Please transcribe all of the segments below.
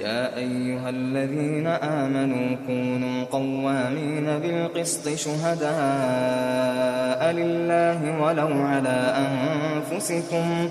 يا أيها الذين آمنوا كونوا قوامين بالقسط شهداء لله ولو على أنفسكم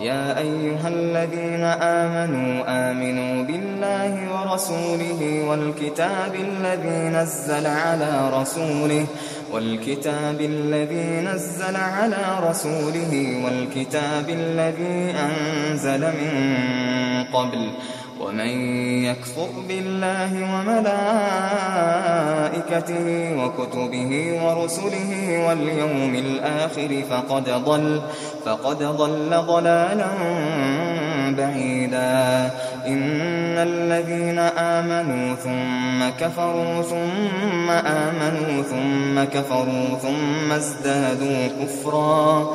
يا أيها الذين آمنوا آمنوا بالله ورسوله والكتاب الذي نزل على رسوله والكتاب الذي نزل على رسوله والكتاب الذي أنزل من قبل ومن يكفر بالله وملائكته وكتبه ورسله واليوم الآخر فقد ضل فقد ضل ضلالا بعيدا. إن الذين آمنوا ثم كفروا ثم آمنوا ثم كفروا ثم ازدادوا كفرا.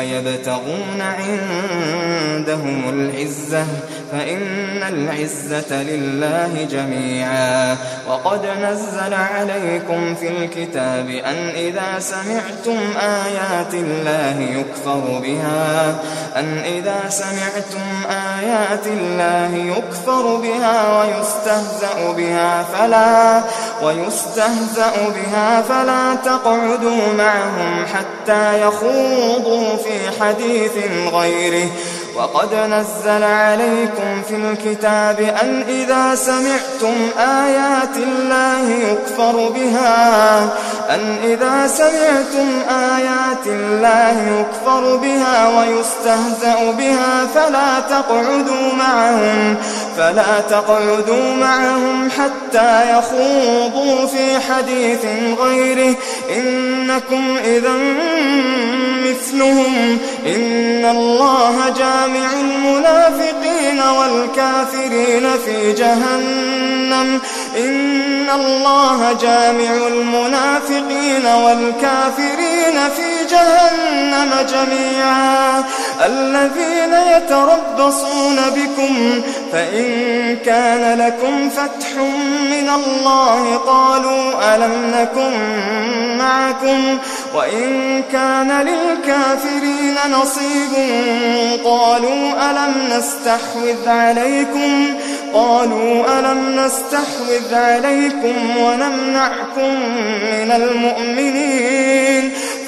أيبتغون عندهم العزة فإن العزة لله جميعا وقد نزل عليكم في الكتاب أن إذا سمعتم آيات الله يكفر بها أن إذا سمعتم آيات الله يكفر بها ويستهزأ بها فلا ويستهزأ بها فلا تقعدوا معهم حتى يخوضوا في حديث غيره. وقد نزل عليكم في الكتاب أن إذا سمعتم آيات الله يكفر بها. أن إذا سمعتم آيات الله يكفر بها ويستهزأ بها فلا تقعدوا معهم. فلا تقعدوا معهم حتى يخوضوا في حديث غيره. إنكم إذا مثلهم. إن الله جامع المنافقين والكافرين في جهنم. إن الله جامع المنافقين والكافرين في جهنم جميعا. الذين يتربصون بكم فإن كان لكم فتح من الله قالوا ألم نكن معكم وإن كان للكافرين نصيب قالوا ألم نستحوذ عليكم قالوا ألم نستحوذ عليكم ونمنعكم من المؤمنين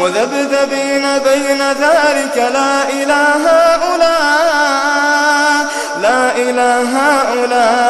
مذبذبين بين ذلك لا إله هؤلاء لا إله هؤلاء.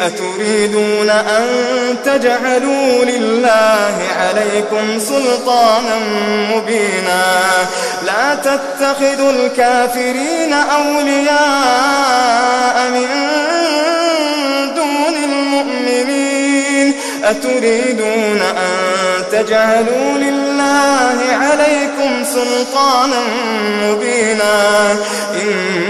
أتريدون أن تجعلوا لله عليكم سلطانا مبينا لا تتخذوا الكافرين أولياء من دون المؤمنين أتريدون أن تجعلوا لله عليكم سلطانا مبينا إن